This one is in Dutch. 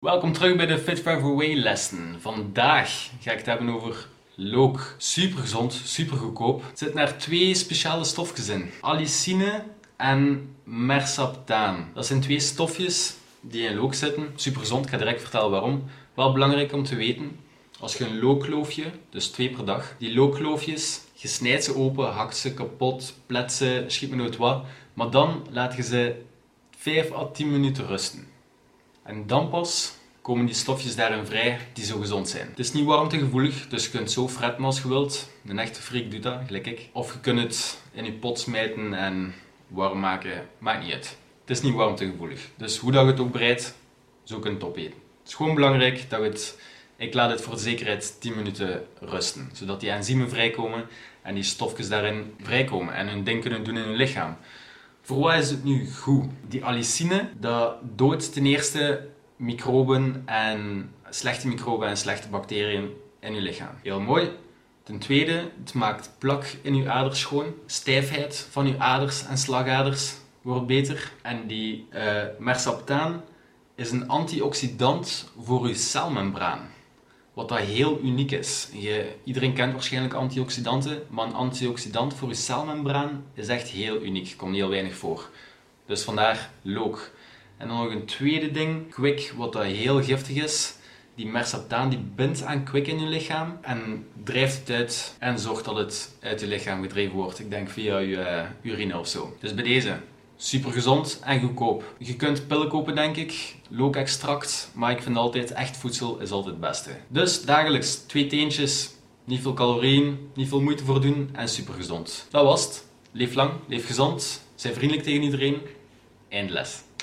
Welkom terug bij de Fit Forever Way lessen. Vandaag ga ik het hebben over look. Super gezond, super goedkoop. Er zitten twee speciale stofjes in. Allicine en mersaptaan. Dat zijn twee stofjes die in look zitten. Super gezond, ik ga direct vertellen waarom. Wel belangrijk om te weten. Als je een lookloofje, dus twee per dag, die lookloofjes, je snijdt ze open, hakt ze kapot, plet ze, schiet me nooit wat. Maar dan laat je ze 5 à 10 minuten rusten. En dan pas komen die stofjes daarin vrij die zo gezond zijn. Het is niet warmtegevoelig, dus je kunt zo fretten als je wilt. Een echte freak doet dat, gelijk ik. Of je kunt het in je pot smijten en warm maken, maakt niet uit. Het is niet warmtegevoelig. Dus hoe dat je het ook bereidt, zo je het opeten. Het is gewoon belangrijk dat het... Ik laat het voor de zekerheid 10 minuten rusten, zodat die enzymen vrijkomen en die stofjes daarin vrijkomen en hun ding kunnen doen in je lichaam. Voor wat is het nu goed? Die allicine, dat doodt ten eerste microben en slechte microben en slechte bacteriën in je lichaam. Heel mooi. Ten tweede, het maakt plak in je aders schoon. Stijfheid van je aders en slagaders wordt beter. En die uh, mersaptaan is een antioxidant voor je celmembraan. Wat dat heel uniek is. Je, iedereen kent waarschijnlijk antioxidanten, maar een antioxidant voor je celmembraan is echt heel uniek. Komt heel weinig voor. Dus vandaar look. En dan nog een tweede ding, kwik, wat dat heel giftig is. Die mersaptaan die bindt aan kwik in je lichaam en drijft het uit en zorgt dat het uit je lichaam gedreven wordt. Ik denk via je uh, urine of zo. Dus bij deze, super gezond en goedkoop. Je kunt pillen kopen denk ik, look-extract, maar ik vind altijd echt voedsel is altijd het beste. Dus dagelijks twee teentjes, niet veel calorieën, niet veel moeite voor doen en super gezond. Dat was het. Leef lang, leef gezond, zijn vriendelijk tegen iedereen. Eindles.